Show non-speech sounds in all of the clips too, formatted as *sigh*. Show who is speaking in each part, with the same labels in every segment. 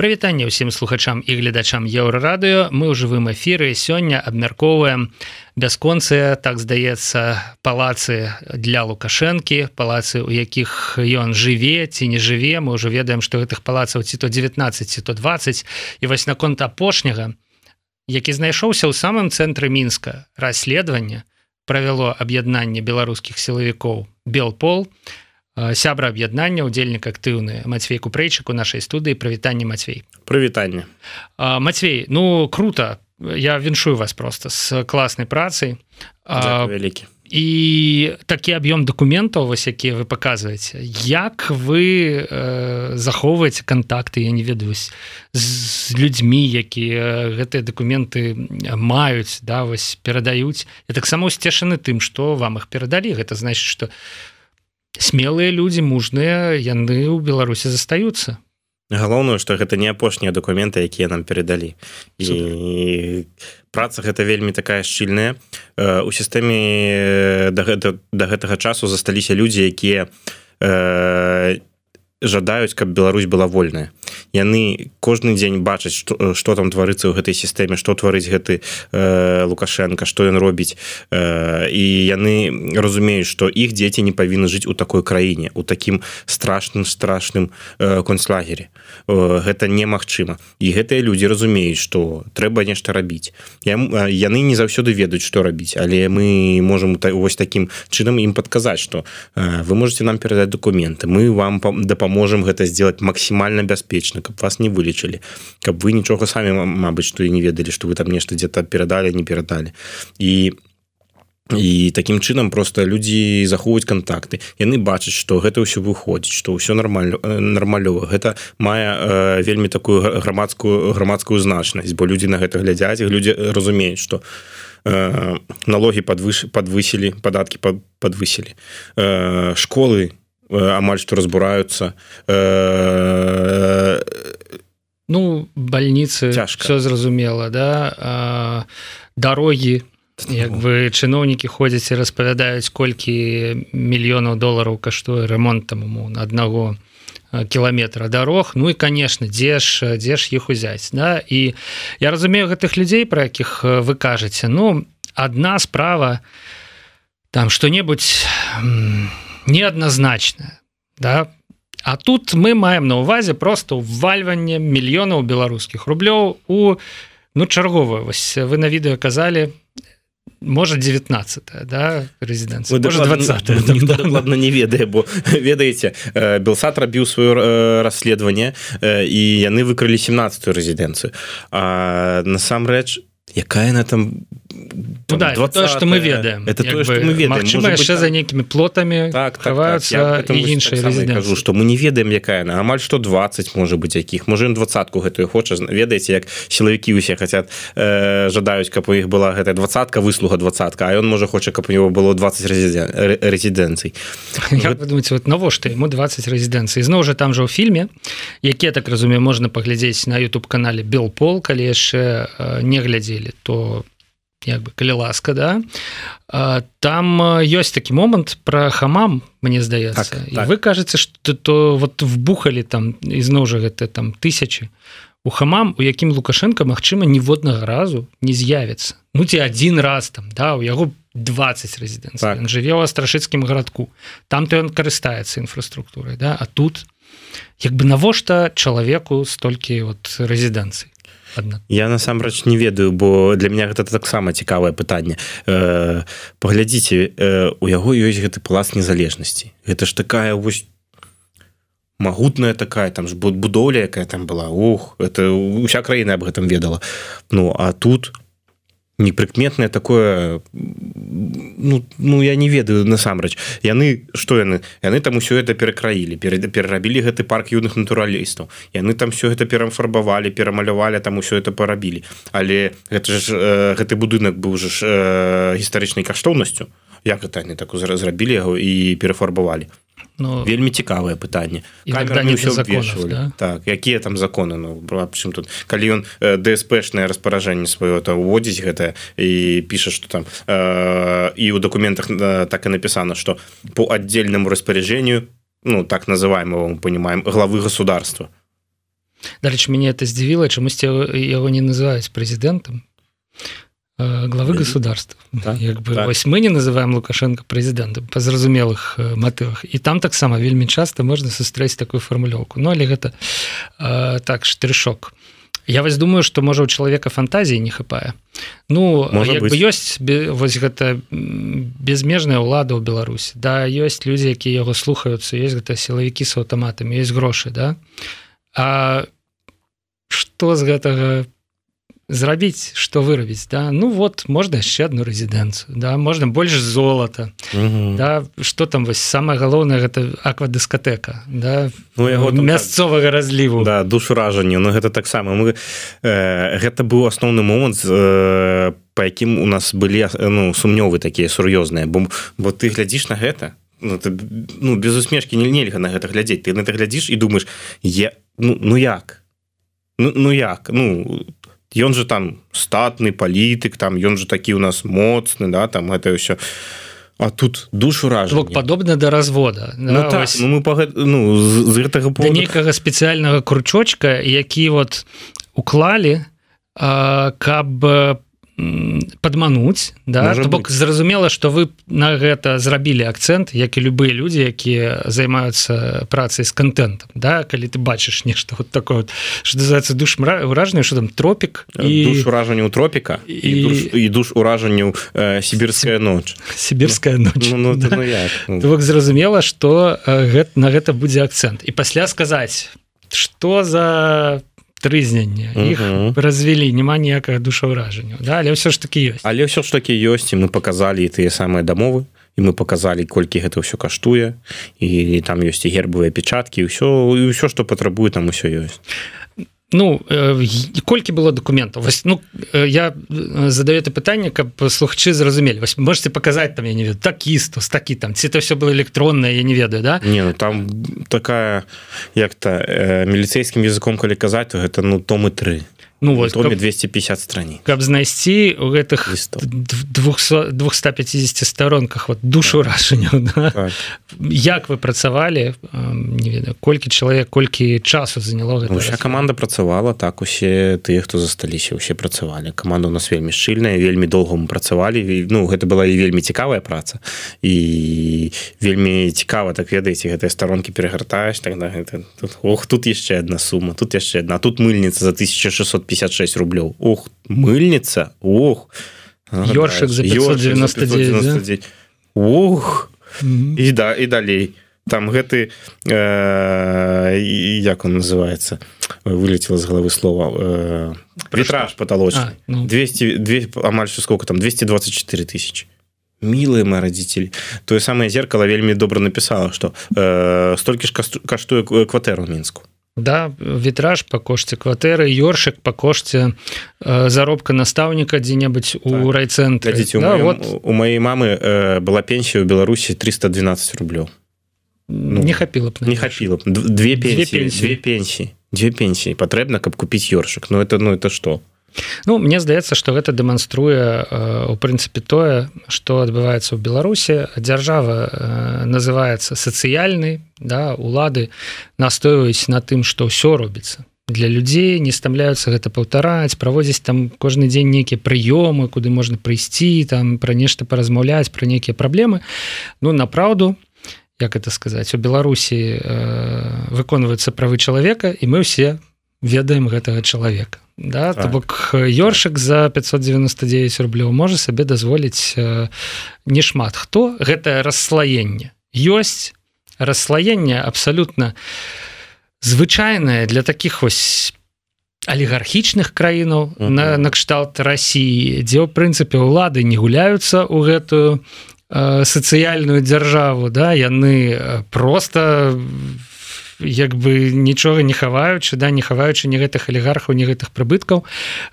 Speaker 1: прывітанне ўсім слухачам і гледачам еўрарадыё. Мы ў жывым эфіры сёння абмяркоўваем бясконцыя так здаецца палацы для лукашэнкі палацы у якіх ён жыве ці не жыве. Мы ўжо ведаем што гэтых палацаў ці то 19 ці то 20 і вось наконт апошняга які знайшоўся ў самым цэнтры мінска расследавання правяло аб'яднанне беларускіх сілавікоў белпол у сябра аб'яднання удзельнік актыўны Мацвей купрэйчык у нашай студыі. Прывітанне Мацвей.
Speaker 2: Прывітанне.
Speaker 1: Мацвей ну круто. Я віншую вас просто с класнай працай.
Speaker 2: Вялікі.
Speaker 1: і такі аб'ём дакументаў вось якія вы паказваеце. Як вы э, захоўваеце контакты я не ведаюсь з людзьмі якія гэтыя дакументы маюць да вось перадаюць? І таксама сцешаны тым што вам іх перадалі. Гэта значит что у смелыя людзі мужныя яны ў беларусі застаюцца
Speaker 2: галоўную что гэта не апошнія документы якія нам перадалі. І праца гэта вельмі такая шчыльная. У сістэме да гэта да гэтага часу засталіся людзі якія не жадаюць каб Беларусь была вольная. Яны кожны дзень бачаць что, что там творыцца ў гэтай сістэме что творыць гэты э, лукашенко что ён робіць. Э, і яны разумеюць что іх дзеці не павінны жыць у такой краіне у такім страшным страшным э, концлагере э, гэта немагчыма. І гэтыя людзі разумеюць что трэба нешта рабіць. Я, яны не заўсёды ведаюць что рабіць але мы можем вось таким чынам ім падказаць что э, вы можете нам перадаць документы мы вам дапам можем гэта сделать максімальна бяспечна каб вас не вылечылі. Каб вы нічога самі Мабыць што і не ведалі что вы там нешта где-то перадалі не перадалі. І і таким чынам просто людзі захоўваюць контакты яны бачаць что гэта ўсё выходзіць что ўсё нормально нармалёва. Гэта мае э, вельмі такую грамадскую грамадскую значнасць бо людзі на гэта глядзяць людзі разумеюць что э, налогі подвыш подвысілі падаткі подвысілі э, школы Э, амаль што разбураюцца
Speaker 1: э, ну больніцы цяжка все зразумела да дарогі як бы чыноўнікі ходзяць і распавядаюць колькі мільёнаў долараў каштуе ремонт там на аднаго кіламетра дарог ну і конечно дзе ж дзе ж іх узяць да? І я разумею гэтых людзей про якіх вы кажаце ну одна справа там что-небудзь неадназначная да? А тут мы маем на увазе просто увальванне мільёнаў беларускіх рублёў у ну чарговую вось вы на відэо казалі можа 19 да резиденцыя
Speaker 2: ладно не ведае бо *laughs* ведаеце белсад рабіў сваё расследаванне і яны выкрылі 17 резідэнцыю насамрэч якая на там
Speaker 1: ну, да, то что мы ведаем.
Speaker 2: Это то что мы ведаем.
Speaker 1: яшчэ за нейкімі плотамі так, так, так іншыя
Speaker 2: кажу что мы не ведаем якая на амаль что 20 можа быть якіх можа двадцатку гэтую хоча ведаеце як сілавікі усе хотят э, жадаюць каб у іх была гэтая двадцатка выслуга двадцатка а ён можа хоча каб у него было 20 резідэнцый
Speaker 1: думаете вот. навошта ему 20 резідэнцый зноў жа там же ў фільме які так разумею можна паглядзець на youtube канале белпол калі яшчэ э, не глядзелі то як бы калі ласка да. Там ёсць такі момант про хамам мне здаецца. Так, так. вы кажаце что то вот вбухали там ізноў жа гэта там тысячи у хамам у якім лукашенко Мачыма ніводнага разу не з'явіцца. Ну ці один раз там да у яго 20 резідэн так. жыве ў страшыцкім гарадку. Там то ён карыстаецца інфраструктурай да. А тут як бы навошта чалавеку столькі вот рэзідэнцый
Speaker 2: Адна. я насамрэч не ведаю бо для меня гэта таксама цікавае пытанне. Э, паглядзіце э, у яго ёсць гэты пласт незалежнасці. Гэта ж такая вось магутная такая там ж будоўля якая там была. Ух это уся краіна об гэтым ведала. Ну а тут непрыкметнае такое ну, ну я не ведаю насамрэч. Яны что яны? Яны там усё это перакраілі перед перарабілі гэты парк юных натуралістаў. Яны там все это перафарбавалі перамалявалі там усё это парабілі. Але гэта ж э, гэты будынак быў же ж э, гістарычнай каштоўнасцю. Як это они так зрабілі яго і перафарбавалі Ну, вельмі цікавае пытанне.
Speaker 1: да?
Speaker 2: так якія там законы? Ну чым тут? Калі ён дспшнае распаражэнне сваё то уводзіць гэта і піша что там э, і ў документах э, так і напісана что по отдельному распоряжению ну так называемого понимаем главы государства
Speaker 1: дарэч мяне это здзівіла чамусьці яго не называюць прэзідэнтам главы государства
Speaker 2: так,
Speaker 1: як бы так. вось мы не называем лукашенко прэзідэнтам па зразумелых матывах і там таксама вельмі часто можна сустрэць такую фармулёўку Ну але гэта э, так штрышок Я вось думаю что можа у чалавека фантазіі не хапае. Ну бы ёсць вось гэта безмежная ўлада ў Беларусі. Да ёсць людзі якія яго слухаюцца есть гэта сілавікі с аўтаматамі есть грошы да? А что з гэтага по зрабіць что вырабіць да? Ну вот можна яшчэ одну рэзідэнцыю да? Можна больш золата да? Что там вось самое галоўнае гэта аквадыскатэка да?
Speaker 2: Ну яго
Speaker 1: мясцовага разліву
Speaker 2: да душу ражання Ну гэта таксама. Мы э, гэта быў асноўны момант э, по якім у нас былі ну сумнёвы такія сур'ёзныя. Бо бо ты глядзіш на гэта ну, ты, ну без усмешкі не нельга на гэта глядзець. Ты на это глядзіш і думаешь я ну, ну як? Ну, ну як? Ну ён же там статны палітык там ён же такі у нас моцны да там это ўсё. А тут душу ражу
Speaker 1: падобна да развода
Speaker 2: ну, да, так, ну, мы па, ну, з, з гэтага
Speaker 1: поводу... нейкага спецыяльнага кручочка які вот уклалі каб падмануць да бок зразумела что вы на гэта зрабілі акцент як і любыя людзі якія займаюцца працай з контентом да калі ты бачыш нешта вот такое вот, что называется душ ўражанне что там тропік
Speaker 2: і уражанню тропіка і, і, душ, і душ уражанню э, сібірская ноч
Speaker 1: сібірская ноч ну, ну, да. ну, ну, зразумела что э, гэта на гэта будзе акцент. І пасля сказаць что за трызнення іх развялі няма ніякага душаўражання. Да, але ўсё ж такі ёсць.
Speaker 2: Але ўсё ж такі ёсць і мы показалі тыя самыя дамовы і мы показалі колькі гэта ўсё каштуе і там ёсць і гербавыя печаткі ўсё і ўсё што патрабуе там усё ёсць
Speaker 1: Ну колькі было документаў вось ну я задаю это пытанне каб слухачы зразумелі вось можете показать там я не ведаю такі стос такі там ці это все было электронное я не ведаю да?
Speaker 2: Не ну, там такая як-то э, міліцейскім языком калі казаць то гэта ну томы тры
Speaker 1: ну вот
Speaker 2: каб, 250 страниц.
Speaker 1: каб знайсці у гэтых 200 250 сторонках вот душу рашанню да? так. як вы працавалі не ведаю колькі чалавек колькі часу заняло
Speaker 2: ну, вся команда працавала так усе тыя хто засталіся усе працавалі. Команда у нас вельмі шчыльная вельмі доўга мы працавалі ну гэта была і вельмі цікавая праца і вельмі цікава так ведаеце гэтыя старонкі перагартаеш тогда гэта тут ох тут яшчэ одна сума тут яшчэ одна тут мыльніца за 1600 56 рублёў Ух мыльница Ох.
Speaker 1: Ёршик за 599
Speaker 2: Ух і да? і далей. Там гэты э, як он называется? Вылетела з головы слова э, вітраж потолоч 200 200 амаль сколько там? 224 тысячи. Милые мои родители. Тое самое зеркало вельмі добра написала что э, столькі ж каштуе кватэру мінску
Speaker 1: да вітраж по кошце кватэры ёршык по кошце э, заробка настаўніка дзе-небудзь у так. райцэнтры.
Speaker 2: Да, вот. у маей мамы э, была пенсія ў беларусі 312 рублёў.
Speaker 1: Ну, не хапіла б
Speaker 2: не хапіла б. Две пенсии две пенсіі. Две пенсіі. Патрэбна каб купіць ёршык. Но ну, это ну это что
Speaker 1: Ну мне здаецца што гэта дэманструе у прынцыпе тое што адбываецца ў беларусі дзяржава называецца сацыяльнай да улады настойваюць на тым што ўсё робіцца для людзей не стамляюцца гэта паўтараць праводзіць там кожны дзень нейкія прыёмы куды можна прыйсці там пра нешта паразмаўляць пра нейкія праблемы ну направду як это сказаць у беларусі э, выконваюцца правы чалавека і мы ўсе ведаем гэтага чалавека да так. то бок ёршык за 599 рублёў можа сабе дазволіць не шмат хто гэтае расслаенне ёсць расслаенне абсалютна звычайнае для таких вось алігархічных краінаў uh -huh. на накшталт Росіі дзе ў прынцыпе ўлады не гуляюцца ў гэтую э, сацыяльную дзяржаву да яны просто в як бы нічога не хаваючы да не хаваючы не гэтых алігархаў не гэтых прыбыткаў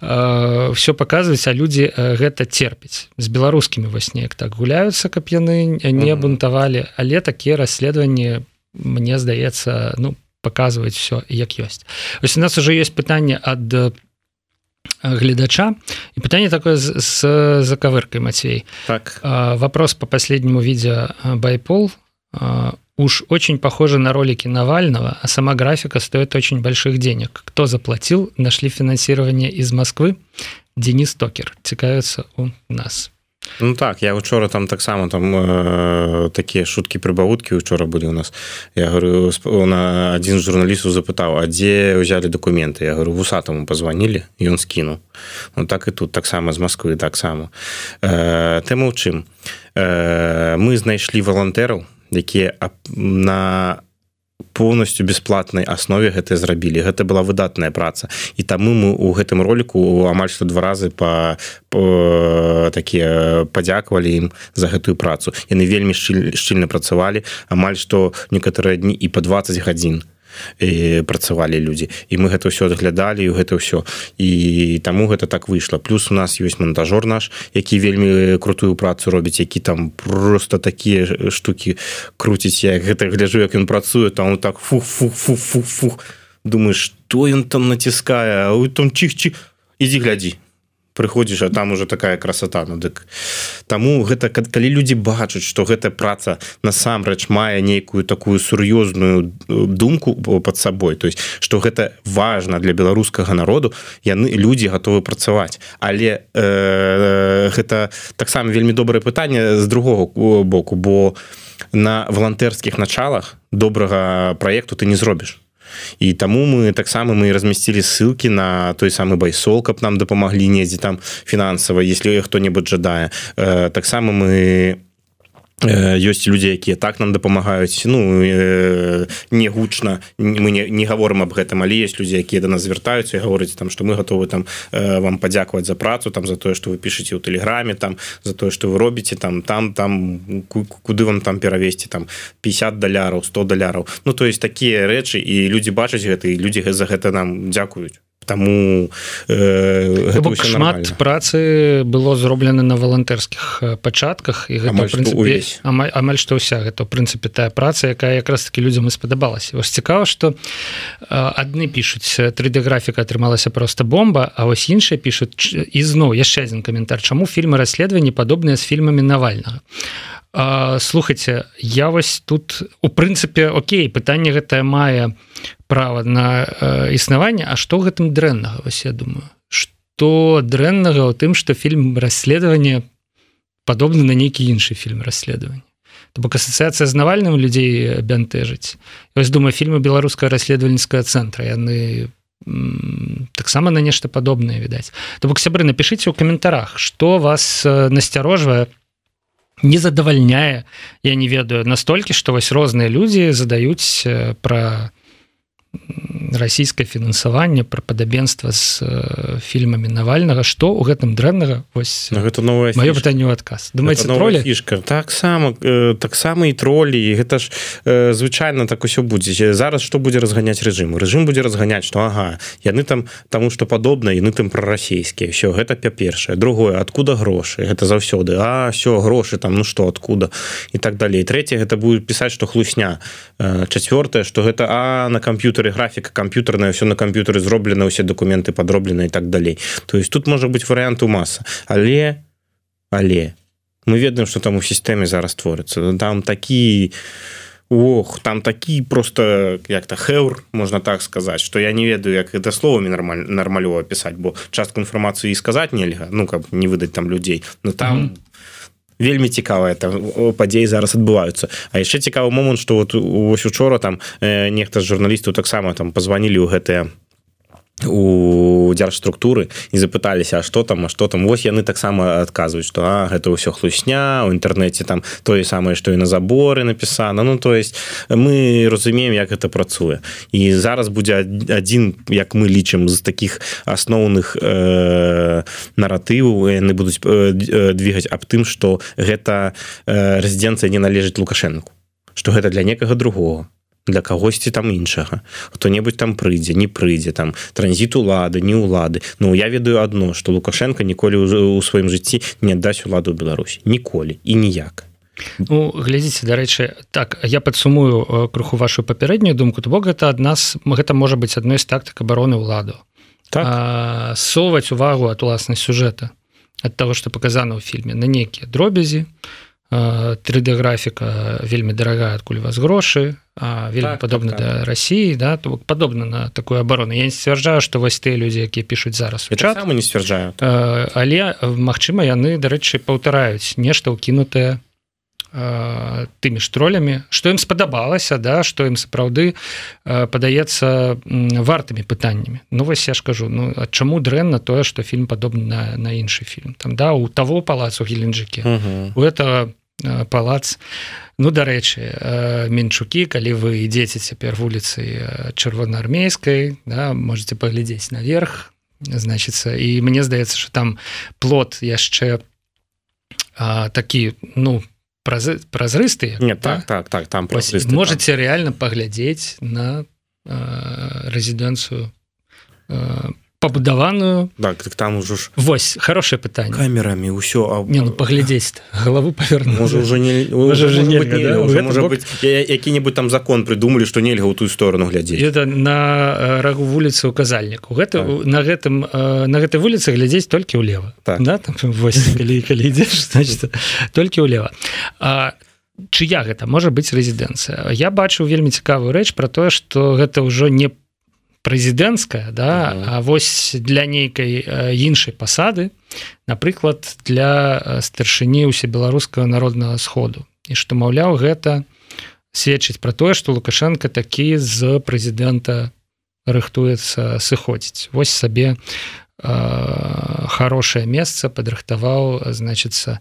Speaker 1: э, все паказваюць а людзі гэта терпіць з беларускімі вось неяк так гуляюцца каб яны не бунтавалі але такія расследаванні мне здаецца ну показваюць все як ёсць. Ось у нас уже есть пытанне ад гледача. І пытанне такое з, з закавыркай Мацей
Speaker 2: так.
Speaker 1: Вопрос по последняму відзе байпол уж очень похоже на ролики Навального, а сама графика стоит очень больших денег. Кто заплатил? Нашли финансирование из Москвы. Денис Токер цікавится у нас.
Speaker 2: Ну так я учора там таксама там э, такія шуткі прыбавуткі учора былі у нас я говорю на адзін з журналістаў запытаў а дзе ўзялі документы я говорю вусатаму позвонілі ён скінуў ну так і тут таксама з Москвы таксама э, тэма ў чым э, мы знайшлі валантэраў якія на полностью бесплатнай аснове гэта зрабілі. Гэта была выдатная праца. І таму мы у гэтым ролику амаль што два разы по, по такія падзякавалі ім за гэтую працу. Яны вельмі шчыльна працавалі. Амаль што некаторыя дні і по 20 гадзін. і працавалі людзі. І мы гэта ўсё заглядалі і гэта ўсё. І таму гэта так выйшла. Плюс у нас ёсць монтажор наш які вельмі крутую працу робіць які там просто такія штуки круціць. Я гэта гляжу як ён працуе там так фух фух фух фух фух. Думаешь что ён там націскае? Там чих-чі ідзі глядзі прыходзіш а там уже такая красота ну дык. Таму гэта калі людзі бачаць что гэта праца насамрэч мае нейкую такую сур'ёзную э, думку под сабой то есть что гэта важно для беларускага народу яны людзі готовы працаваць. Але э, гэта таксама вельмі добрае пытанне з другого боку бо на валантэрскіх началах добрага проекту ты не зробіш і таму мы таксама мы размясцілі ссылки на той самы байсол каб нам дапамаглі недзе там фінансава если хто-небудзь жадае. Э, таксама мы ёсць людзі якія так нам дапамагаюць. Ну не гучна мы не, не гаворым об гэтым але есть людзі якія да нас звяртаюцца і гаворыць там што мы готовы там вам падзякаваць за працу там за тое што вы пішаце ў тэлеграме там за тое што вы робіце там там там куды вам там перавесці там 50 даляраў 100 даляраў. Ну то есть такія рэчы і людзі бачаць гэта і людзі за гэта нам дзякуюць Таму
Speaker 1: э, бок, шмат працы было зроблена на валантэрскіх э, пачатках і гэта амаль, прынцыпе, што амаль, амаль што ўся гэта ў прынцыпе тая праца якая якраз таки людзям і спадабалася. Вось цікава што адны пішуць 3d графіка атрымалася просто бомба а вось іншыя пішуць ізноў яшчэ адзін каментар. Чаму фільмы расследаванні падобныя з фільмамі навальнага? Слухайте я вось тут у прынцыпе Окей пытанне гэтае мае права на э, існаванне. А што гэтым дрэннага вось я думаю? Что дрэннага ў тым что фільм расследавання падобны на нейкі іншы фільм расследавання То бок асацыяцыя з навальным людзей бянтэжыць. Вось думаю фільмы беларуская расследавальніцкая цэнтра яны таксама на нешта падобнае відаць. То бок сябры напішыце ў каментарах что вас насцярожвае не задавальняе я не ведаю настолькі што вось розныя людзі задаюць э, пра расійскае фінансаванне пра падабенства з э, фільмамі навальнага. Што ў гэтым дрэннага? Вось
Speaker 2: ну, гэта новое
Speaker 1: маё пытанне адказ. Думаце тролі?
Speaker 2: фішка. Таксама э, таксама і тролі. Гэта ж э, звычайна так усё будзе. Зараз што будзе разганяць рэжым? Рэжым будзе разганяць што ага яны там таму што падобна яны там прарасійскія все гэта па-першае другое откуда грошы? Гэта заўсёды. А все грошы там ну што откуда і так далей. Трэцяе гэта будет пісаць што хлусня. Чацвёртае што гэта а на камп'ютары графіка камп'ютарная все на камп'ютары зроблена ўсе документы подроблена і так далей то есть тут можа быть вариант у маса але але мы ведаем что там у сістэме зараз творыцца там такі ох там такі просто як-то хэур можна так сказаць что я не ведаю як это словамі нормаль нармалёва пісаць бо частку інфармацыі сказаць нельга ну каб не выдаць там людзей но там mm -hmm вельмі цікавая там падзеі зараз адбываюцца. А яшчэ цікавы момант што вот ось учора там э, нехта з журналістаў таксама там пазванілі ў гэтыя у дзяржструктуры і запыталіся что там а что там. Вось яны таксама адказваюць что а гэта ўсё хлусня у інтэрнэце там тое самае что і на заборы напісана. Ну то есть мы разумеем як это працуе. І зараз будзе адзін як мы лічым з таких асноўных э, наратываў яны будуць э, двигаць аб тым что гэта э, рэзідэнцыя не належыць лукашэнку. Что гэта для некага другого для кагосьці там іншага. Хто-небудзь там прыйдзе не прыйдзе там. Транзіт улады не улады. Ну я ведаю адно что лукашенко ніколі у сваім жыцці не аддаць уладу Беларусь ніколі і ніяк.
Speaker 1: Ну глядзіце дарэчы так я падсумую э, круху вашу папярэднюю думку то бок гэта ад нас гэта можа быць адной з тактык обороны ўладу. Так. соваць увагу ад уласнай сюжэта ад того что показана ў фільме на нейкія дробязі 3d графіка вельмі дарагая адкуль вас грошы вельмі так, падобна так, так. да Росіі да то бок падобна на такую абарону я не сцвярджаю што вось тыя людзі якія пішуць зараз
Speaker 2: чат не сцвярджаю
Speaker 1: але Мачыма яны дарэчы паўтараюць нешта ўкінутае тымі ж тролямі што ім спадабалася да што ім сапраўды падаецца вартымі пытаннямі. Ну вось я ж кажу Ну а чаму дрэнна тое што фільм падобны на, на іншы фільм? Там да у таго палацу геленджыкі у этого палац. Ну дарэчы менчукі калі вы ідзеце цяпер вуліцы чырвонаармейскай да можете паглядзець наверх значится і мне здаецца что там плод яшчэ такі ну празы, празрыстыя
Speaker 2: не так так так там
Speaker 1: можете реально паглядзець на рэзідэнцыю по пабудаваную
Speaker 2: так, так там ужо ж
Speaker 1: восьось хорошее пытанне
Speaker 2: камерамі ўсё а...
Speaker 1: не ну паглядзець голову паверну
Speaker 2: уже уже не які-небудзь там закон придумали что нельга ў тую сторону глядзець
Speaker 1: это на рагу вуліцы указальніку гэта так. на гэтым на гэтай вуліцы глядзець толькі ўлева так. да? там, калі, калі ідзеш значит толькі ўлева а чыя гэта? Можа быць рэзідэнцыя я бачу вельмі цікавую рэч про тое что гэта ўжо не по прэзідэнцкая да угу. А вось для нейкай іншай пасады напрыклад для старшыні ўсе беларускага народнага сходу. І што маўляў гэта сведчыць пра тое што лукашенко такі з прэзідэнта рыхтуецца сыходзіць. Вось сабе э, хорошее месца падрыхтаваў значится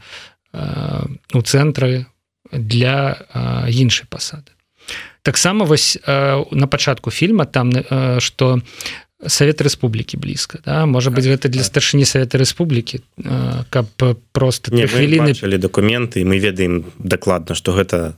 Speaker 1: э, у цэнтры для э, іншай пасады таксама вось э, на пачатку фільма там что э, совет Республікі блізка да? Можа быть гэта для старшыні совета Республікі э, каб просто
Speaker 2: хвіліны документы мы ведаем дакладна что гэта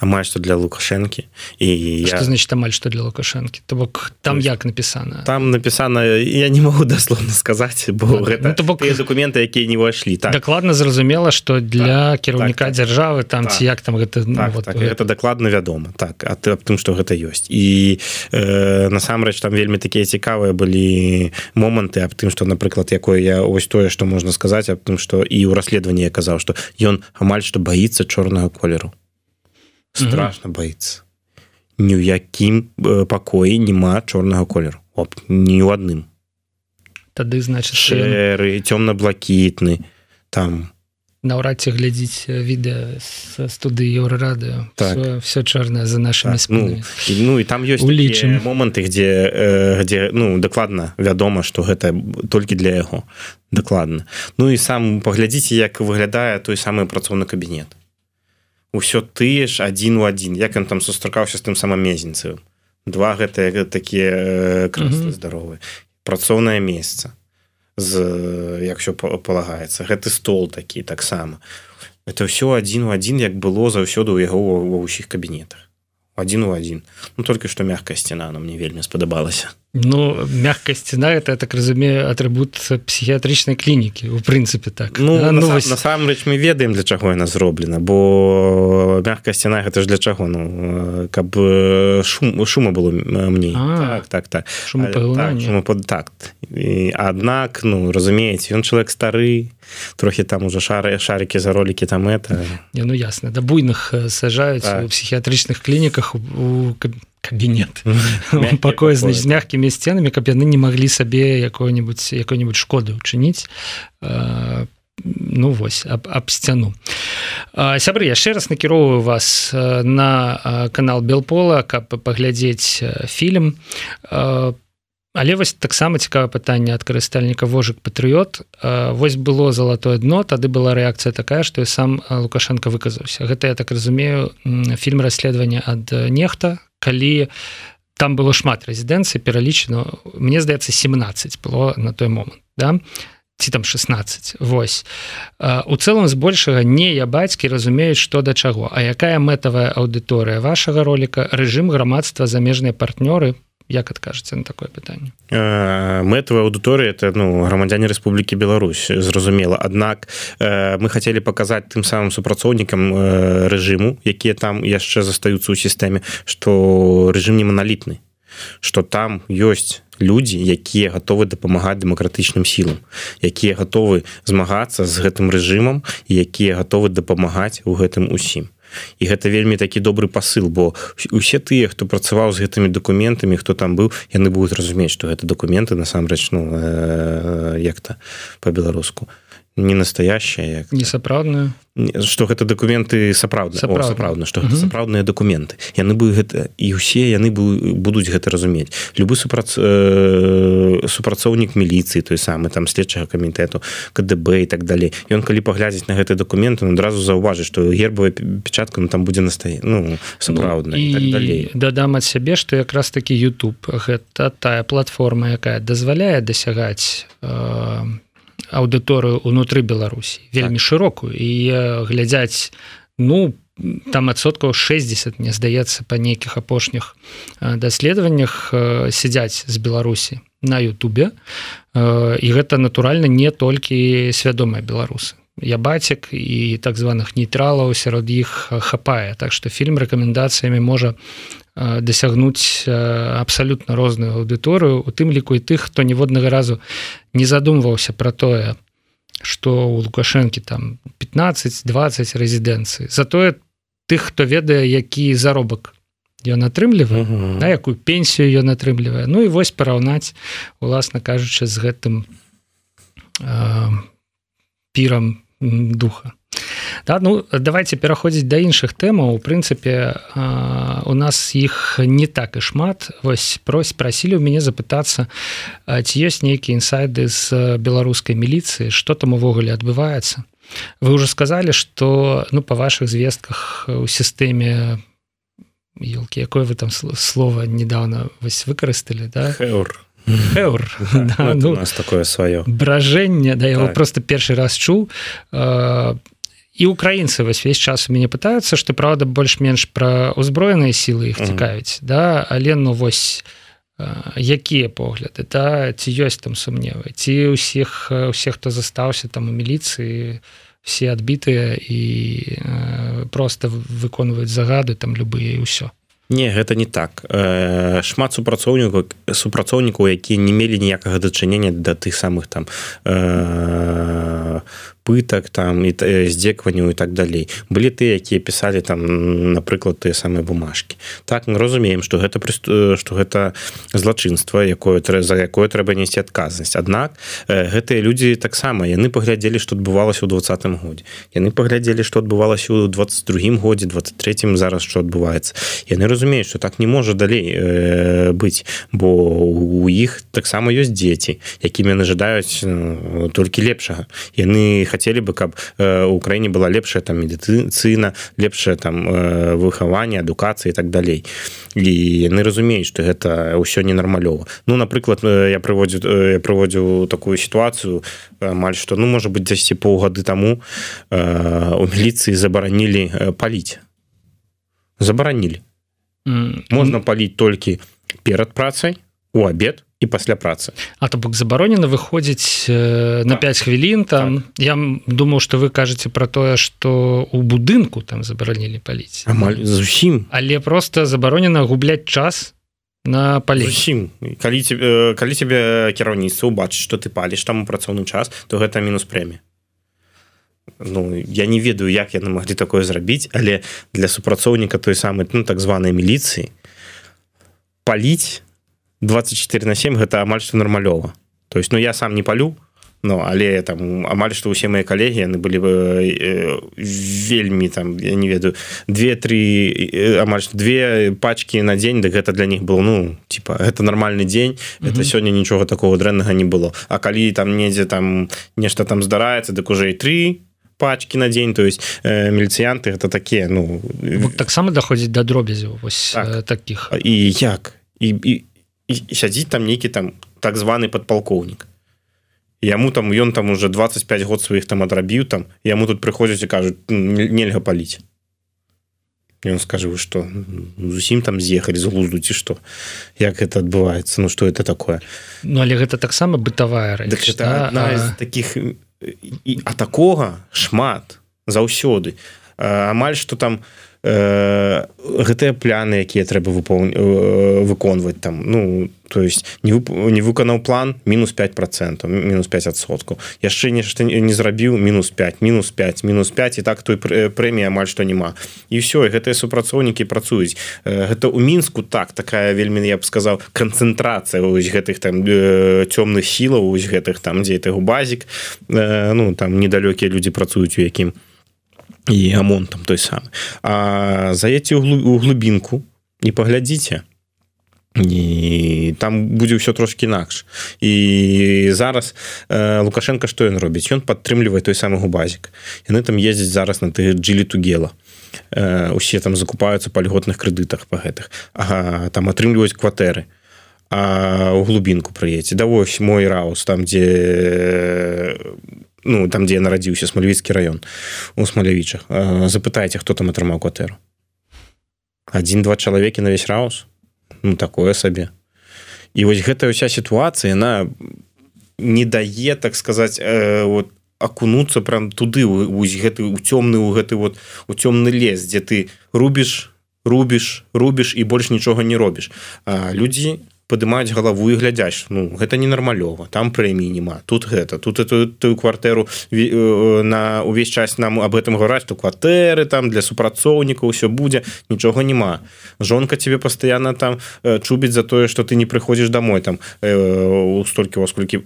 Speaker 2: амаль что для лукашэнкі і
Speaker 1: я... значит амаль что для лукашэнкі то бок там есть, як написано?
Speaker 2: там написано я не могу дасловно сказать *laughs* бо ну, гэта ну, бок... документы якія не ўвайшлі
Speaker 1: так. дакладна зразумела что для так, кіраўніка так, дзяржавы там ці так, як там гэта
Speaker 2: ну, так, вот, так, гэта дакладна вядома так а ты аб тым что гэта ёсць і э, насамрэч там вельмі такія цікавыя былі моманты аб тым что напрыклад якое я ось тое что можна сказаць аб тым что і ў расследаванні казаў что ён амаль что боится чорнага колеру страшно боится. Ні ў якім пакоі няма чорнага колеру Оп, ні ў адным
Speaker 1: тады значит
Speaker 2: шэры цёмна-блакітны там.
Speaker 1: наўрад ці глядзіць відэа з студы еўрарады так. все чорнае за нашими так,
Speaker 2: ну, ну і там ёсць улічым моманты где где ну дакладна вядома что гэта толькі для яго дакладна Ну і сам паглядзіце як выглядае той самы працоўны кабінет ўсё тыя ж адзін у адзін. Як ён там сустракаўся з тым самым мезенцевым. Два гэтыя такія крэслы здаровы працоўнае месца. З як все палагаецца. Гэты стол такі таксама. Это ўсё адзін у адзін як было заўсёды ў яго ва ўсіх кабінетах. Один у один ну только что мягкая сцена но мне вельмі спадабалася
Speaker 1: ну мягкая сцена это я так разумею атрибут псіхіатрычнай клінікі у прынцыпе так.
Speaker 2: Ну, а, ну вось... насамрэч мы ведаем для чаго яна зроблена бо мягкая сцена гэта ж для чаго ну каб шум шума было мне. Так так так. Шум под такт аднак ну разумееце ён чалавек стары трохі там уже шары шарики за ролики там это.
Speaker 1: Не ну ясно. Да буйных сажаюць так. у псіхіатрычных клініках у кабінет пакоя з з мягкімі сценамі каб яны не маглі сабе якой-нибудь якой-нибудь шкоды учыніць ну вось аб, аб сцяну сябры яшчэ раз накіроўваю вас на канал белпола каб паглядзець фільм. По Але вось таксама цікавае пытанне ад карыстальніка вожык патрыот восьось было залатое дно тады была рэакцыя такая што і сам лукашенко выказаўся. Гэта я так разумею фільм расследавання ад нехта калі там было шмат рэзідэнцыі пералічана мне здаецца 17 было на той момант да? Ці там 16 Вось. У цэлым збольшага не я бацькі разумеюць што да чаго. А якая мэтавая аўдыторыя вашага роліка рэжым грамадства замежныя партнёры як адкажаце на такое пытанне?
Speaker 2: Мэтавая аўдыторыя это ну грамадзяне Рэспублікі Беларусь зразумела. Аднак мы хацелі паказаць тым самым супрацоўнікам рэжыму якія там яшчэ застаюцца ў сістэме што рэжым не маналітны что там ёсць людзі якія гатовы дапамагаць дэмакратычным сілам якія гатовы змагацца з гэтым рэжымам якія гатовы дапамагаць у гэтым усім і гэта вельмі такі добры посыл бо усе тыя хто працаваў з гэтымі документамі хто там быў яны будуць разумець что гэта документы насамрэч ну э, як-то по-беларуску не настоящая
Speaker 1: не сапраўдную
Speaker 2: что гэта документы сапраўдна сапраўдна что гэта сапраўдныя документы. Яны бы гэта і усе яны будуць гэта разумець. Любы супрац э, супрацоўнік міліцыі той самы там следчага камітэту КДБ і так далей. Ён калі паглядзець на гэты документ он адразу заўважыць что гербавая печатка ну, там будзе настае ну сапраўдна ну, так далей.
Speaker 1: дадам ад сябе что якраз таки YouTube гэта тая платформа якая дазваляе дасягаць э, аўдыторыю унутры беларусі. Вельмі так. шырокую. І глядзяць ну там адсоткаў 60 мне здаецца па нейкіх апошніх даследаваннях сядзяць з беларусі на Ютубе. І гэта натуральна не толькі свядомыя беларусы. Я бацік і так званых нейтралаў сярод іх хапае. Так што фільм рэкамендацыямі можа дасягнуць абсалютна розную аўдыторыю у тым ліку і тых хто ніводнага разу не задумваўся про тое что у лукашэнкі там 15-20 рэзідэнцыі затое тых хто ведае які заробак ён атрымлівае uh -huh. на якую пенсію ён атрымлівае Ну і вось параўнаць уласна кажучы з гэтым э, пірам духа да, ну давайте пераходзіць да іншых тэмаў. У прынцыпе у нас іх не так і шмат. Вось прось прасілі ў мяне запытацца ці ёсць нейкія інсайды з беларускай міліцыі? Что там увогуле адбываецца? Вы уже сказали что ну по ваших звестках у сістэме елки якое вы там слово недавно вось выкарысталі да?
Speaker 2: Хеур.
Speaker 1: Хеур, *laughs*
Speaker 2: да, *laughs* ну, нас такое сваё
Speaker 1: бражэнне да его так. просто першы раз чуў і украінцы вось весь час у мяне пытаюцца што праўда больш-менш пра ўзброеныя сілы іх цікавіць да але ну вось якія погляды да ці ёсць там сумневы ці ўсіх усе хто застаўся там у міліцыі все адбітыя і просто выконваюць загады там любыя і ўсё.
Speaker 2: Не гэта не так. Э, шмат супрацоўнікаў супрацоўнікаў якія не мелі ніякага дачынення да тых самых там э, пытак там і здзекванню і так далей. Былі тыя якія пісалі там напрыклад тыя самыя бумажкі так мы разумеем что гэта что гэта злачынства якое за якое трэба несці адказнасць аднак гэтыя людзі таксама яны паглядзелі што адбывалася ў двадцатым годзе яны паглядзелі што адбывалася ў 22 годзе 23 зараз что адбываецца яны разумеюць что так не можа далей э, быць бо у іх таксама ёсць дзеці якімі яны жадаюць э, толькі лепшага яны хотели бы каб э, у краіне была лепшая там медыцына лепшая там э, выхаванне адукацыі так далей. І яны разумеюць что гэта ўсё ненармалёва. Ну напрыклад э, я прыводзю я прыводзіў такую сітуацыю амаль што ну можа быть дзесьці паўгады таму у міліцыі забаранілі паліць. Забаранілі. Можна паліць толькі перад працай у абед і пасля працы.
Speaker 1: А то бок забаронена выходзіць э, на 5 хвілін там. Так. я думаю что вы кажаце про тое что у будынку там забаронілі паліць.
Speaker 2: Амаль зусім.
Speaker 1: Але просто забаронена губляць час на
Speaker 2: палісім калі тебе калі тебе кіраўніцтва убачыць что ты паліш там у працоўны час то гэта мінус прэмі Ну, я не ведаю як яны маглі такое зрабіць але для супрацоўніка той самай ну так званай міліцыі паліць 24 на 7 гэта амаль што нармалёва то есть ну я сам не палю но але там амаль што ўсе мои калегі яны былі бы э, вельмі там я не ведаю две-тры э, амаль две пачки на дзень да гэта для них был ну типа это нормальный дзень это mm -hmm. сёння нічога такого дрэннага не было. А калі там недзе там нешта там здараецца дык уже і три пачки на дзень то есть э, міліцыянты это такія ну
Speaker 1: таксама даходзіць да дробязю вось так. э, таких?
Speaker 2: І як? І, і і сядзіць там нейкі там так званы падпалкоўнік. Яму там ён там уже 25 год сваіх там адрабіў там яму тут прыходзяць і кажуць нельга паліць ён скажу вы что зусім там з'ехалі з глузду ці што? Як это адбываецца? Ну что это такое?
Speaker 1: Ну але гэта таксама бытавая рэч,
Speaker 2: так, да? а... таких і а такога шмат заўсёды. Амаль что там э, гэтыя пляны якія трэба выпол э, выконваць там ну то есть не вып... не выканаў план мінус 5 процентов мінус 5соткаў яшчэ нешта не зрабіў мінус 5 мінус 5 мінус 5 і так той прэмія амаль што няма. І все гэтыя супрацоўнікі працуюць. Гэта у мінску так такая вельмі я б сказаў канцэнтрацыя вось гэтых там цёмных сілаў ось гэтых там дзе ты базік ну там недалёкія людзі працуюць у якім і амон там той самы. А заедце у глубінку і паглядзіце і там будзе ўсё трошки інакш. І зараз э, лукашенко што ён робіць? Ён падтрымлівае той самы губазік. Яны там ездзяць зараз на ты джилі тугела э, усе там закупаюцца па льготных крэдытах по гэтых. Ага, там атрымліваюць кватэры. А у глубінку прыедце да вось мой раус там дзе ну там дзе нарадзіўся смалевіцкі раён у смалявічах запытайце хто там атрымаў кватэру один-два чалавекі на весь раус. Ну такое сабе і вось гэтая ўся сітуацыя на не дае так сказаць э, вот акунуцца прям туды вось гэты у цёмны у гэты вот у цёмны лес дзе ты рубіш рубіш рубіш і больш нічога не робіш людзі падымаюць галаву і глядзяць ну гэта ненармалёва там прэміі няма тут гэта тут эту тую кватэру э, на увесь час нам об этом гавараць то кватэры там для супрацоўнікаў ўсё будзе нічога няма. Жонка тебе пастаянна там э, чубіць за тое что ты не прыходзіш домой там э, у столькі вас колькі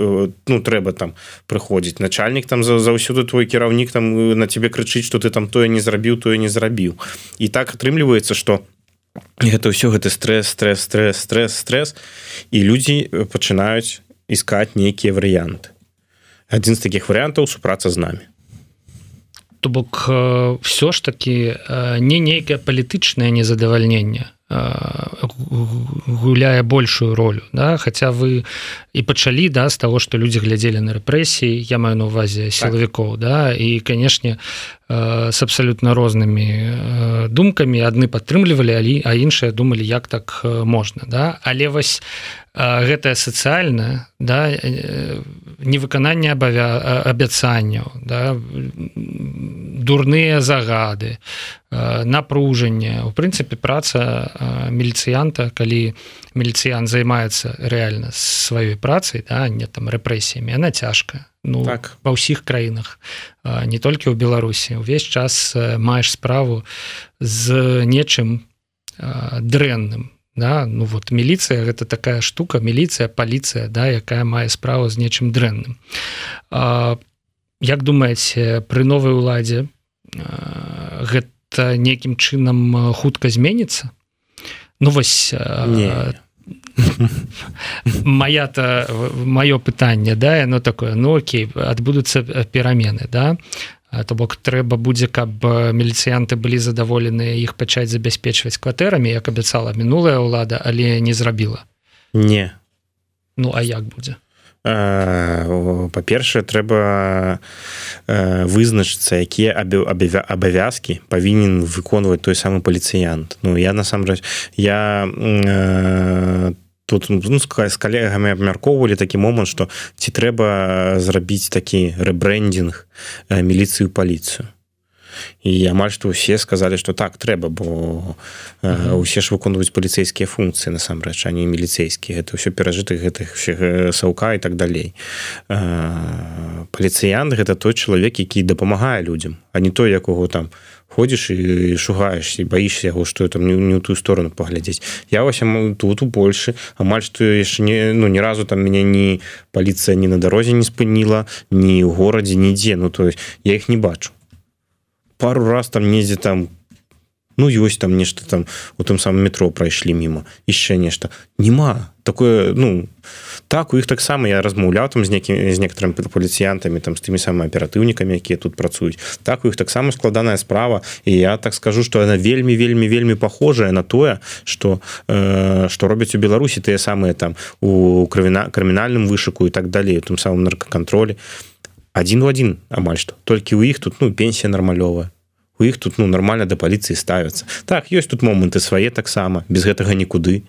Speaker 2: ну трэба там прыходзіць. Начальнік там заўсёды твой кіраўнік там на тебе крычыць что ты там тое не зрабіў тое не зрабіў. І так атрымліваецца что у гэта ўсё гэты стресс стресс стресс стресс стресс. І людзі пачынаюць искать нейкія варыянты. Адзін з таких варыянтаў супраца з намі.
Speaker 1: То бок все ж таки не нейкае палітычнае незадавальненне гуляе большую ролю да? Хотя вы і пачалі да з того что людзі глядзелі на рэпрэсіі я маю на увазе сілавікоў так. да? І канешне з абсалютна рознымі думкамі адны падтрымлівалі алі а іншыя думалі як так можна да? Але вось гэтае сацыяльна да невыкананне абавя абяцанняў да дурныя загады напружанне. У прынцыпе праца міліцыянта калі міліцыян займаецца рэальна сваёй працай да не там рэпрэсіямі она цяжкая ну так. ва ўсіх краінах. Не толькі ў беларусі. Увесь час маеш справу з нечым дрэнным да? Ну вот міліцыя гэта такая штука міліцыя паліцыя да якая мае справу з нечым дрэнным. Як думаеце пры новай уладзе гэта некім чынам хутка зменіцца? Ну вось не моя-то маё пытанне да яно такое ну окей адбудуцца перамены да. То бок трэба будзе каб міліцыянты былі задаволеныя іх пачаць забяспечваць кватэрамі як абяцала мінулая ўлада але не зрабіла.
Speaker 2: Не.
Speaker 1: Ну а як будзе
Speaker 2: па-першае трэба вызначыцца якія абавязкі павінен выконваць той самы паліцыянт Ну я насамрэч я тут ну, з калегамі абмяркоўвалі такі момант што ці трэба зрабіць такі рэбрэндинг міліцыю паліцыю і амаль што ўсе сказалі што так трэба бо ўсе ж выконваюць паліцэйскія функцыі насамрэч а не міліцэйскія гэта ўсё перажыты гэтых саўка і так далей паліцыянт гэта той чалавек які дапамагае людзям а не той якого там ходзіш і шугаешься баішся яго што там не, не ў тую сторону паглядзець я вось тут у Польшы амаль што яшчэ не ну ні разу там мяне ні паліцыя ні на дарозе не спыніла ні ў горадзе нідзе ну то есть я іх не бачу пару раз там недзе там ну ёсць там нешта там у тым самым метро прайшлі мімо яшчэ нешта. Няма. Такое ну так у іх таксама я размаўляў там з некім з некаторым паліцыянтамі там з тымі самымі аператыўнікамі якія тут працуюць. Так у іх таксама складаная справа. І я так скажу что яна вельмі вельмі вельмі похожая на тое что э, что робяць у беларусі тыя самыя там у крывіна крымінальным вышыку і так далей тым самым наркакантролі один у один амаль што толькі у іх тут ну пенсія нармалёвая у іх тут ну нормально да паліцыі ставяцца так ёсць тут моманты свае таксама без гэтага нікуды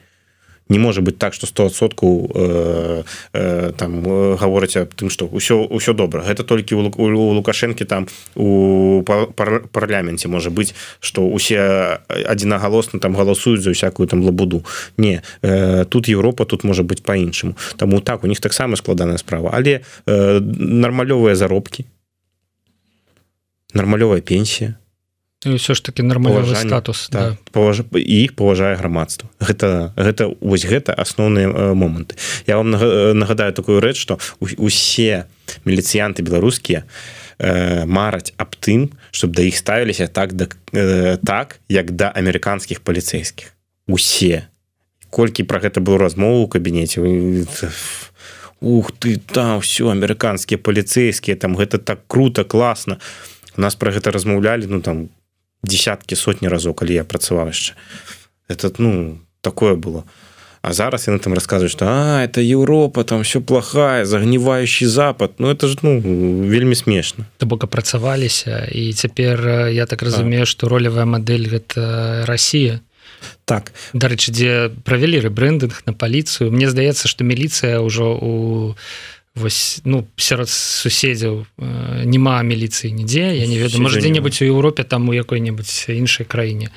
Speaker 2: не можа быть так что 100сотку э, э, там э, гаворыць аб тым что ўсё ўсё добра гэта толькі у, у, у лукашэнкі там у пар, парламенце можа быть что усе адзінагалосна там галасуюць за всякую там лабуду. Не э, тут Еўропа тут можа быть по-іншаму таму так у них таксама складаная справа. Але э, нармалёвыя заробкі нармалёвая пенсія
Speaker 1: ўсё ж таки нормальны статус
Speaker 2: так, да. паваж... іх паважае грамадства гэта гэта вось гэта асноўныя моманты. Я вам нагадаю такую рэч что усе міліцыянты беларускія э, мараць аб тым чтобы да іх ставіліся так да э, так як да амерыканскіх паліцейскіх усе. Колькі про гэта было размову у кабінеце ух ты там все амерыканскія паліцейскія там гэта так круто класна у нас про гэта размаўлялі ну там десяткі сотні разоў калі я працаваў яшчэ этот ну такое было. А зараз яны там рассказывают что а это Еўропа там все плохая загнівающий запад Ну это ж ну вельмі смешна
Speaker 1: то бок апрацаваліся і цяпер я так разумею что ролевая модель гэта Россия.
Speaker 2: Так.
Speaker 1: Дарэчы дзе правялі рэбрэндынг на паліцыю Мне здаецца что міліцыя ўжо у вось ну сярод суседзяў э, няма міліцыі нідзе я не ведаю можа дзе-небудзь у Еўропе там у якой-небудзь іншай краіне.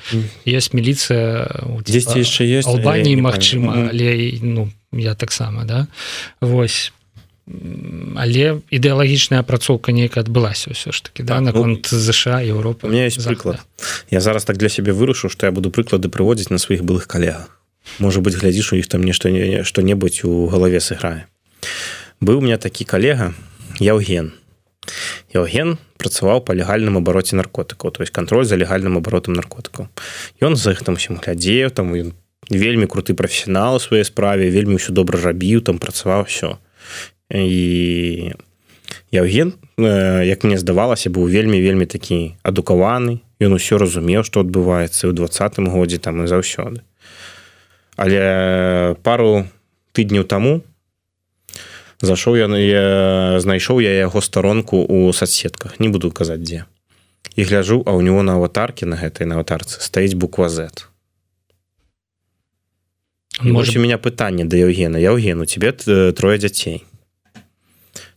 Speaker 1: Ёсць міліцыя
Speaker 2: дзесьці яшчэ ёсць
Speaker 1: албаніі Мачыма але ну я таксама да. Вось але ідэалагічная апрацоўка нейкая адбылася ўсё ж таки да наконт ну, ЗША Еўропа
Speaker 2: у меня есть прыклад я зараз так для сябе вырушу што я буду прыклады прыводзіць на сваіх былых калегах можа быть глядзіш у іх там нешта што-небудзь у галаве сыграе быў у меня такі калега Яўген. Яўген працаваў па легальным абароце наркотыкаў то есть кантроль за легальным абаротам наркотыкаў. Ён за іх там усім глядзеў там ён вельмі круты прафесіянал у сваёй справе вельмі ўсё добра рабіў там працаваў все і Яўген як мне здавалася быў вельмі вельмі такі адукаваны. Ён усё разумеў што адбываецца ў двадцатым годзе там і заўсёды. Але пару тыдняў таму зашоў я я знайшоў я яго старонку у соцсетках. Не буду казаць дзе. І гляжу а у него на аватарке на гэтай на аватарцы стаіць буква z. Может у меня пытанне да Евгена Евгену тебе трое дзяцей?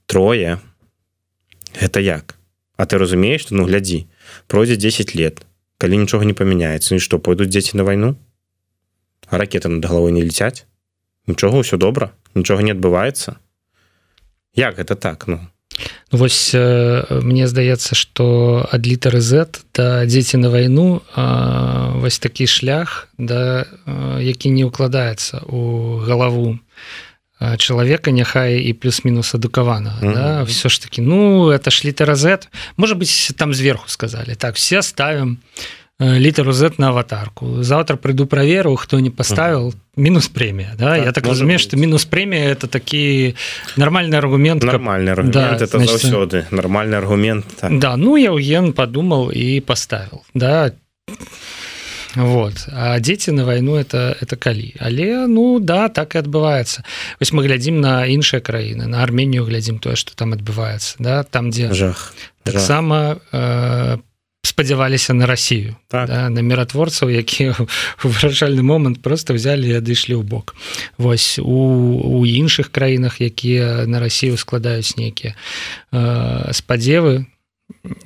Speaker 2: Трое это як? А ты разумееш что ну глядзі пройдзе 10 лет калі нічога не памяняецца і што пойдуць дзеці на вайну? Ракеты над галавой не летяць нічога ўсё добра? Нічога не адбываецца як гэта так ну
Speaker 1: ну вось э, мне здаецца что ад літары z да дзеці на вайну э, вось такі шлях да які не ўкладаецца у галаву чалавека няхай і плюс-мінус адукавана mm -hmm. да? все ж таки ну это ж літара z можа быть там зверху сказали так все ставим Э, літару z на аватарку. Завтра прыйду праверу хто не поставил мінус прэмія да? Так, я так разумею что мінус прэмія это такі нормальный аргумент
Speaker 2: нормальный аргумент, да, это значит, заўсёды нормальный аргумент
Speaker 1: так. да ну яўген подумал і поставил да. Вот. А дзеці на вайну это это калі але ну да так и адбываецца вось мы глядзім на іншыя краіны на арменію глядзім тое что там адбываецца да там дзе
Speaker 2: жах
Speaker 1: таксама по э, спадзяваліся на Россию так. да, на міратворцаў які *laughs* вырашальны момант просто взяли адышлі ў бок. Вось у, у іншых краінах якія на Россию складаюць нейкія э, спадзевы.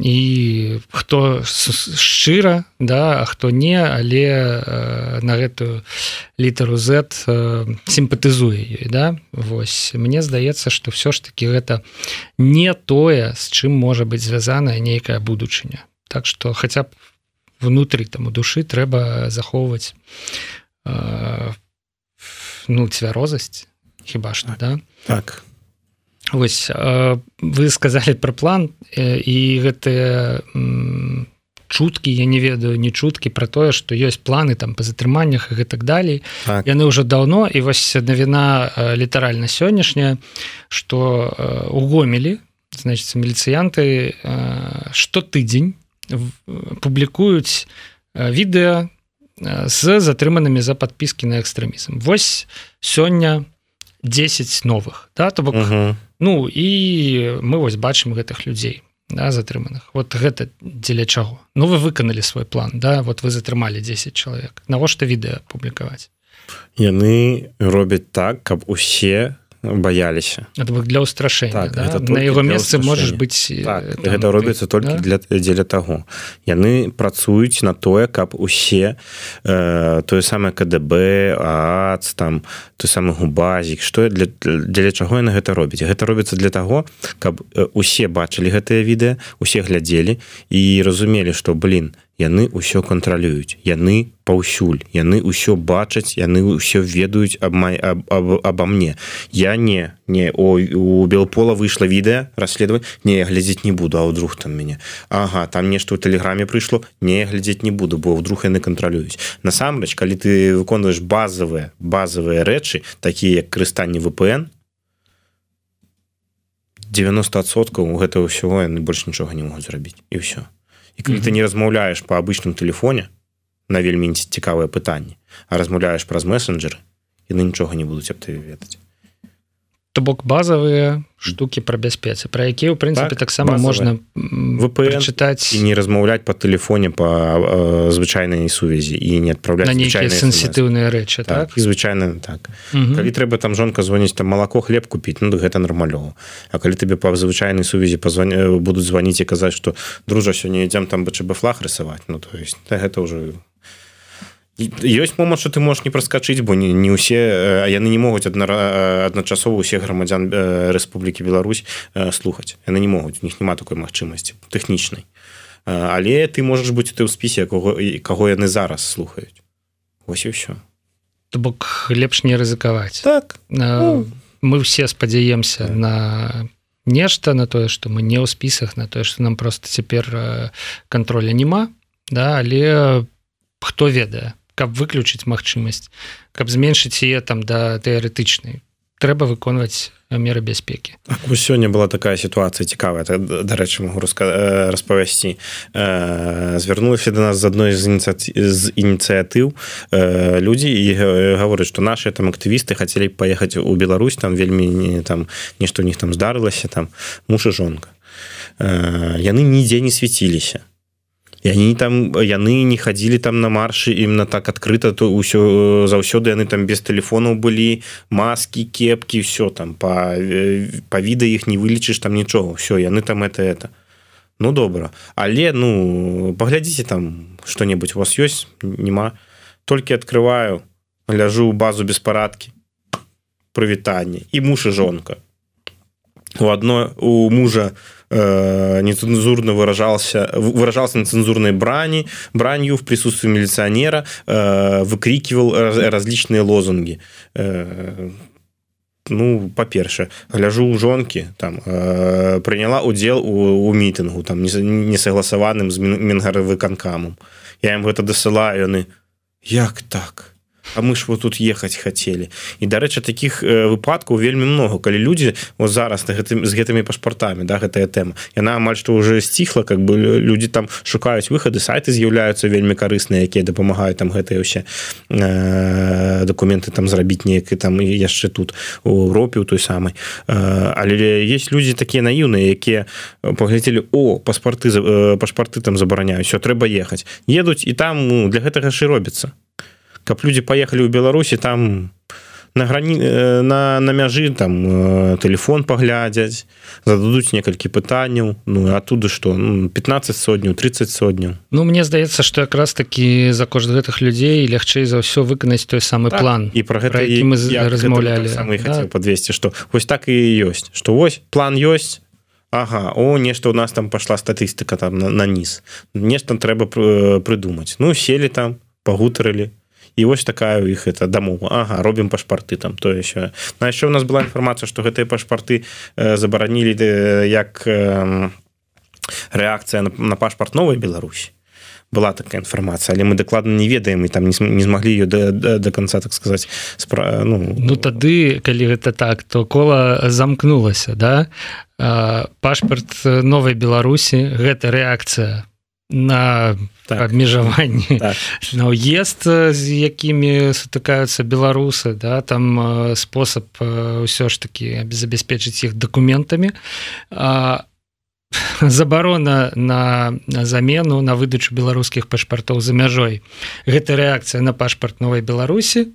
Speaker 1: І хто шчыра да а хто не але э, на гэтую літару z э, сімпатызуе ёй да. Вось мне здаецца что все ж таки гэта не тое з чым можа быць звязаная нейкая будучыня так что хотя б внутрі там у душы трэба захоўваць э, ну цвярозасць хіба что да?
Speaker 2: Так.
Speaker 1: Вось э, вы сказали про план э, і гэтыя чуткі я не ведаю не чуткі про тое что ёсць планы там по затрыманнях і гэтак далей так. яны ўжо даўно і вось навіна э, літаральна сённяшняя что э, у гомелі значит міліцыянты э, што тыдзень публікуюць відэа з затрыманымі за подпіскі на экстрэмізм. Вось сёння 10 новых да, то бок uh -huh. Ну і мы вось бачым гэтых людзей да, затрыманых. Вот гэта дзеля чаго? Ну вы выканалі свой план да вот вы затрымалі 10 чалавек. Навошта відэа публікаваць?
Speaker 2: Яны робяць так каб усе баяліся
Speaker 1: для ўстрашэння так, да? на яго месцы можаш быць
Speaker 2: так, там, гэта робіцца толькі да? для дзеля таго яны працуюць на тое каб усе э, тое самае КДБ ац там той самы губазік што для дзеля чаго яны гэта робіць гэта робіцца для таго каб усе бачылі гэтыя відэа усе глядзелі і разумелі што блин яны ўсё кантралююць яны паўсюль яны ўсё бачаць яны ўсё ведаюць аб май аб, аб, аба мне. Я не не о у белпола выйшла відэа расследаваць не я глядзець не буду а ўдруг там мяне. Ага там нешта ў тэлеграме прыйшло не глядзець не буду бо вдруг яны кантралююць. Насамрэч калі ты выконваеш базовые базовые рэчы такія як карыстанне VPN 90соткаў у гэтага ўсяго яны больш нічога не могуць зрабіць і ўсё і калі mm -hmm. ты не размаўляеш по обычным телефоне на вельмі цікавыя пытанні а размаўляеш праз мессенджеры яны нічога не будуць аб ты ведаць
Speaker 1: то бок базовые штуки про бяспецы про якія у прынцыпе так, таксама можна
Speaker 2: чытаць і не размаўляць по телефоне по э, звычайнай сувязі і не адправляць
Speaker 1: сенсітыўныя рэчы
Speaker 2: так, так? і звычайна так. Угу. калі трэба там жонка звоніць там малако хлеб купіць ну гэта нармалёва. А калі тебе па звычайнай сувязі позвоня будуць званіць і казаць что дружа сёння ідзем там бчб флаг рысаваць ну то есть гэта ўжо ёсць момант что ты можешь не праскачыць бо не, не ўсе яны не могуць адна адначасова усе грамадзян Рэспублікі Беларусь слухаць. Яны не могуць у них няма такой магчымасці тэхнічнай. Але ты можаш быць у тым спісе кого каго яны зараз слухаюць. Ось і ўсё.
Speaker 1: То бок лепш не рызыкаваць.
Speaker 2: Так.
Speaker 1: Ну. мы все спадзяемся так. на нешта на тое что мы не ў спісах на тое что нам просто цяпер контроля няма да але хто ведае каб выключыць магчымасць каб зменшыць яе там да тэарэтычнай. Трэба выконваць меры бяспекі.
Speaker 2: Сёння была такая сітуацыя цікавая дарэчы могу распавясці звярнулася до нас з адной з з ініцыятыў. Людзі і гавораць што наши там актывісты хацелі паехаць у Беларусь там вельмі там нешта у них там здарылася там муж і жонка. Яны нідзе не свяціліся і они там яны не хадзілі там на маршы іменно так адкрыта то ўсё заўсёды яны там без телефонаў былі маски кепки все там по па віда іх не вылечыш там нічога все яны там это это. Ну добра. Але ну паглядзіце там что-небудзь у вас ёсць няма. Толькі открываю ляжу базу беспарадкі. Прывітанне. І муж і жонка. У одно у мужа у э, нецензурно выражался выражался на цензурной брани бранью в присутствии милиционера э, выкрикивал раз, различные лозунги. Э, ну па-перша гляжу у жонки там э, приняла удзел у, у мітынгу там несогласаваным з мінгаравыканкамом я им гэта дасылаю яны як так а мы ж вот тут ехаць хацелі. І дарэчы таких выпадкаў вельмі много калі людзі вот зараз на гэтым з гэтымі пашпартамі да гэтая тэма яна амаль што уже сціхла как бы людзі там шукаюць выхады сайты з'яўляюцца вельмі карысныя якія дапамагаюць там гэтыя ўсе э, документы там зрабіць неяк там яшчэ тут у Европе у той самай. Э, але есть людзі такія наіўныя якія паглядзелі о паспарты э, пашпарты там забараняюць все трэба ехаць едуць і там ну, для гэтага ж і робіцца каб люди поехали ў беларусі там на грані э, на на мяжы там э, телефон паглядзяць зададуць некалькі пытанняў. Ну оттуда что ну, 15 сотняў 30 сотняў.
Speaker 1: Ну мне здаецца что якраз таки за кошт гэтых людзей лягчэй за ўсё выканаць той самы так, план
Speaker 2: і про гэта і
Speaker 1: мы размаўлялі.
Speaker 2: да? подвесці что вось так і ёсць что вось план ёсць Ага о нешта у нас там пошла статыстыка там на, на низ. Нешта трэба прыдумаць. Ну селі там пагутарылі і вось такая у іх это дамова. Ага робім пашпарты там то еще на еще у нас была інфармацыя что гэтыя пашпарты э, забаранілі э, як э, рэакцыя на, на пашпарт новой Беларусь была такая інфармацыя але мы дакладна не ведаем і там не, не змаглі ее до, до, до конца так сказать спра...
Speaker 1: ну, ну тады калі гэта так то кола замкнулася да? Пашпарт новой Беларусі гэта рэакцыя на так. абмежаванні так. на уезд з якімі сутыкаюцца беларусы да там спосаб ўсё ж таки забяспечыць іх дакументамі *laughs* забарона на замену на выдачу беларускіх пашпартоў за мяжой гэта рэакцыя на пашпарт новой беларусі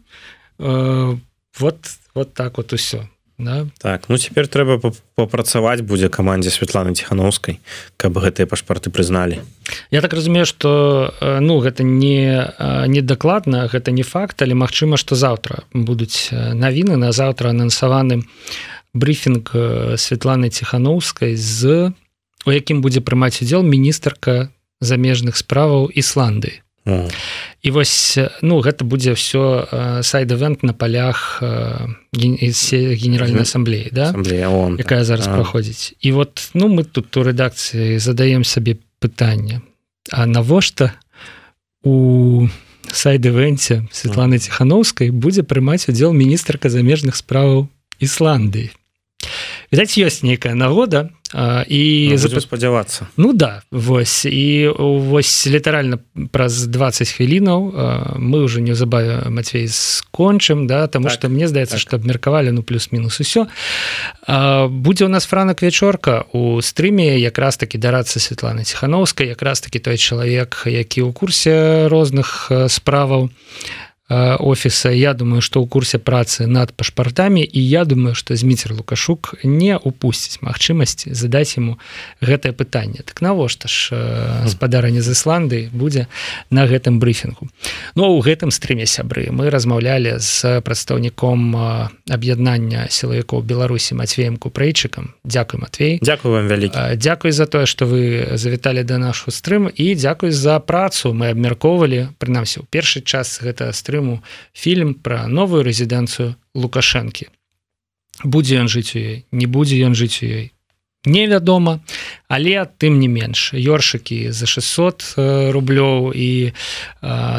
Speaker 1: э, вот вот так вот усё да?
Speaker 2: так ну цяпер трэба папрацаваць будзе камандзе Святланы ціхановскай каб гэтыя пашпарты прызналі.
Speaker 1: Я так разумею что э, ну гэта не э, не дакладна гэта не факт але Мачыма что заўтра будуць э, навіны. На заўтра анансаваны брифінг Святланы ціхановскай з у якім будзе прымаць удзел міністрка замежных справаў Ісландыі і вось ну гэта будзе все сайт-эвент на полях генеральной ассамблеі да?
Speaker 2: Он
Speaker 1: якая зараз праходзіць. І вот ну мы тут у рэдакцыі задаем сабе пытанне. А навошта у сайт-эвенце Светланы ціхановскай будзе прымаць удзел міністрка замежных справаў Ісландыі? Відаць ёсць нейкая нагода і
Speaker 2: ну, зап... спадзявацца
Speaker 1: Ну да вось. І вось літаральна праз 20 хвілінаў мы уже неўзабаве Мацвей скончым да тому так, что мне здаецца так. что абмеркавалі ну плюс-мінус усё будзе у нас франак вячорка у стрыме якраз таки дарацца Светланы ціхановскай якраз таки той чалавек які ў курсе розных справаў. а офіса я думаю что ў курсе працы над пашпартамі і я думаю что зміцер лукашук не упусціць магчымасць задаць ему гэтае пытанне. Так навошта ж э, спадарня з Ісланды будзе на гэтым брифінгу но у гэтым стрыме сябры мы размаўлялі з прадстаўніком аб'яднання сілавікоў беларусі Мацвеем купрэйчыкам Дякуй Матвей.
Speaker 2: Дякую вам вялікі.
Speaker 1: Дякуй за тое что вы завіталі да нашу стрым і дзякуй за працу. Мы абмяркоўвалі прынамсі ў першы час гэта стрым Крыму фільм пра новую рэзідэнцыю лукашэнкі. Будзе ён жыць у ёй не будзе ён жыць у ёй невядома але тым не менш ёршыкі за 600 рублёў і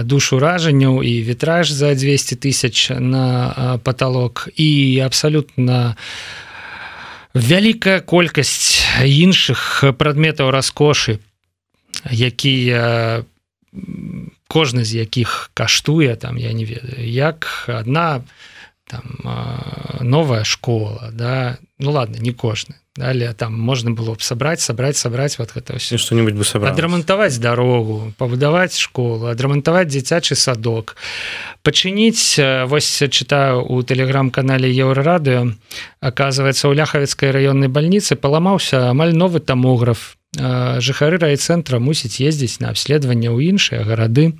Speaker 1: душ уражанняў і вітраж за 200 тысяч на паталок і абсалютна вялікая колькасць іншых прадметаў раскошы якія кожны з якіх каштуе там я не ведаю як одна там новая школа да ну ладно не кожны далее там можна было б сабраць сабраць сабраць вот гэта все
Speaker 2: что-нибудь бы сабраць
Speaker 1: адрамантаваць дарогу пабудаваць школу адрамантаваць дзіцячы садок пачыніць вось чытаю у тэлеграм-канале еўрарадыо оказывается у ляхавецкай раённай бальніцы паламаўся амаль новы тамограф жыхары райцэнтра мусіць ездзіць на абследаванне ў іншыя гарады.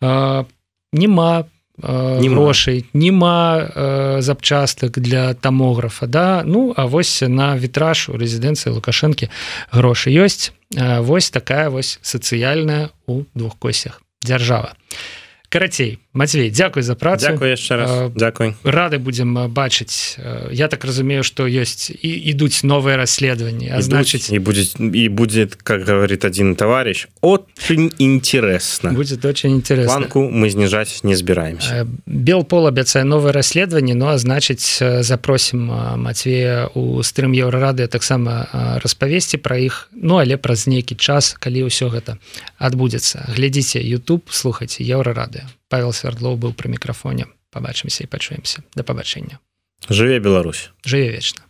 Speaker 1: Няма не грошай нема запчастак для тамографа да? Ну а вось на вітраж у рэзідэнцыі лукашэнкі грошы ёсць. Вось такая вось сацыяльная у двух косях дзяржава. а карацей Мацвей Дякуй за працу.
Speaker 2: Дякую яшчэ раз. Дякуй
Speaker 1: рады будзем бачыць. Я так разумею что ёсць і ідуць новыя расследаванні а значыць
Speaker 2: і будзе і будет как говорит один товарищ очень интересно
Speaker 1: будет очень интересноку
Speaker 2: мы знижаць не збіраемся.
Speaker 1: Бел пол абяцае новое расследаванне Ну а значыць запросім Мацвея у стрым еўрарады таксама распавесці пра іх Ну але праз нейкі час калі ўсё гэта адбудзецца. Глядзіце YouTube слухайте еўрарады Павел свердлоў быў пры мікрафоне побачымся і пачуемся да пабачэння
Speaker 2: жыве Беларусь.
Speaker 1: Жыве вечна